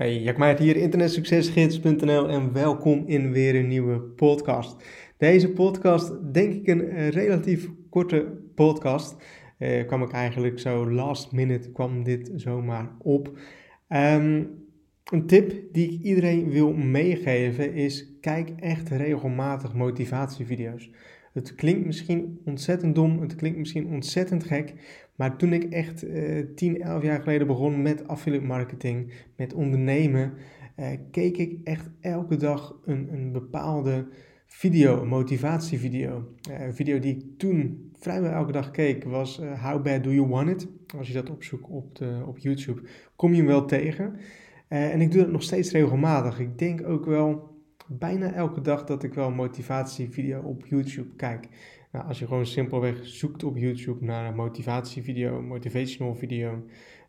Hey, Jack hier, internetsuccesgids.nl en welkom in weer een nieuwe podcast. Deze podcast, denk ik een relatief korte podcast. Uh, kwam ik eigenlijk zo last minute, kwam dit zomaar op. Um, een tip die ik iedereen wil meegeven is, kijk echt regelmatig motivatievideo's. Het klinkt misschien ontzettend dom, het klinkt misschien ontzettend gek, maar toen ik echt uh, 10, 11 jaar geleden begon met affiliate marketing, met ondernemen, uh, keek ik echt elke dag een, een bepaalde video, een motivatievideo. Uh, een video die ik toen vrijwel elke dag keek was uh, How Bad Do You Want It? Als je dat opzoekt op, de, op YouTube, kom je hem wel tegen. en ik doe dat nog steeds regelmatig. Ik denk ook wel bijna elke dag dat ik wel een motivatievideo op YouTube kijk. Nou, als je gewoon simpelweg zoekt op YouTube naar een motivatievideo, motivational video,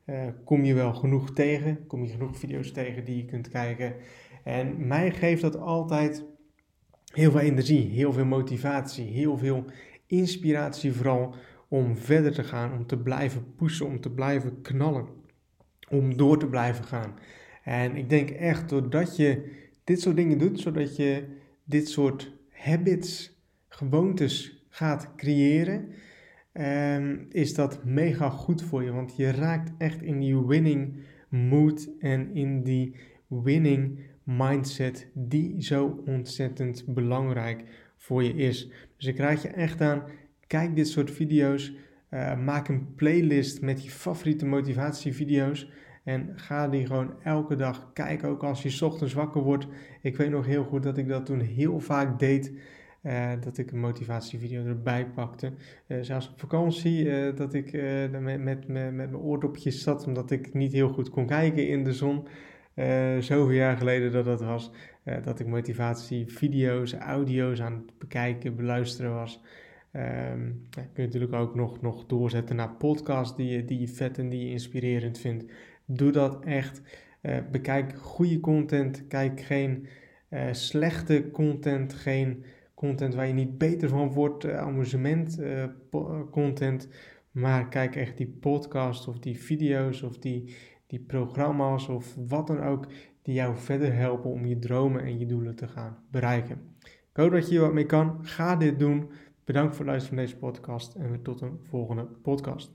uh, kom je wel genoeg tegen. Kom je genoeg video's tegen die je kunt kijken. En mij geeft dat altijd heel veel energie, heel veel motivatie, heel veel inspiratie vooral om verder te gaan, om te blijven pushen, om te blijven knallen, om door te blijven gaan. En ik denk echt doordat je dit soort dingen doet, zodat je dit soort habits, gewoontes gaat creëren, um, is dat mega goed voor je. Want je raakt echt in die winning mood en in die winning mindset die zo ontzettend belangrijk voor je is. Dus ik raad je echt aan, kijk dit soort video's, uh, maak een playlist met je favoriete motivatievideo's. En ga die gewoon elke dag kijken, ook als je ochtends wakker wordt. Ik weet nog heel goed dat ik dat toen heel vaak deed. Uh, dat ik een motivatievideo erbij pakte. Uh, zelfs op vakantie, uh, dat ik met, met, met, met mijn oordopjes zat, omdat ik niet heel goed kon kijken in de zon. zoveel jaar geleden dat dat was. dat ik motivatievideo's, audio's aan het bekijken, beluisteren was. Um, ja, kun je natuurlijk ook nog, nog doorzetten naar podcasts die je, die je vet en die je inspirerend vindt. Doe dat echt. Uh, bekijk goede content. Kijk geen uh, slechte content. Geen content waar je niet beter van wordt. Uh, amusement content. Maar kijk echt die podcast of die video's of die, die programma's of wat dan ook. Die jou verder helpen om je dromen en je doelen te gaan bereiken. Ik hoop dat je hier wat mee kan. Ga dit doen. Bedankt voor het luisteren van deze podcast en tot een volgende podcast.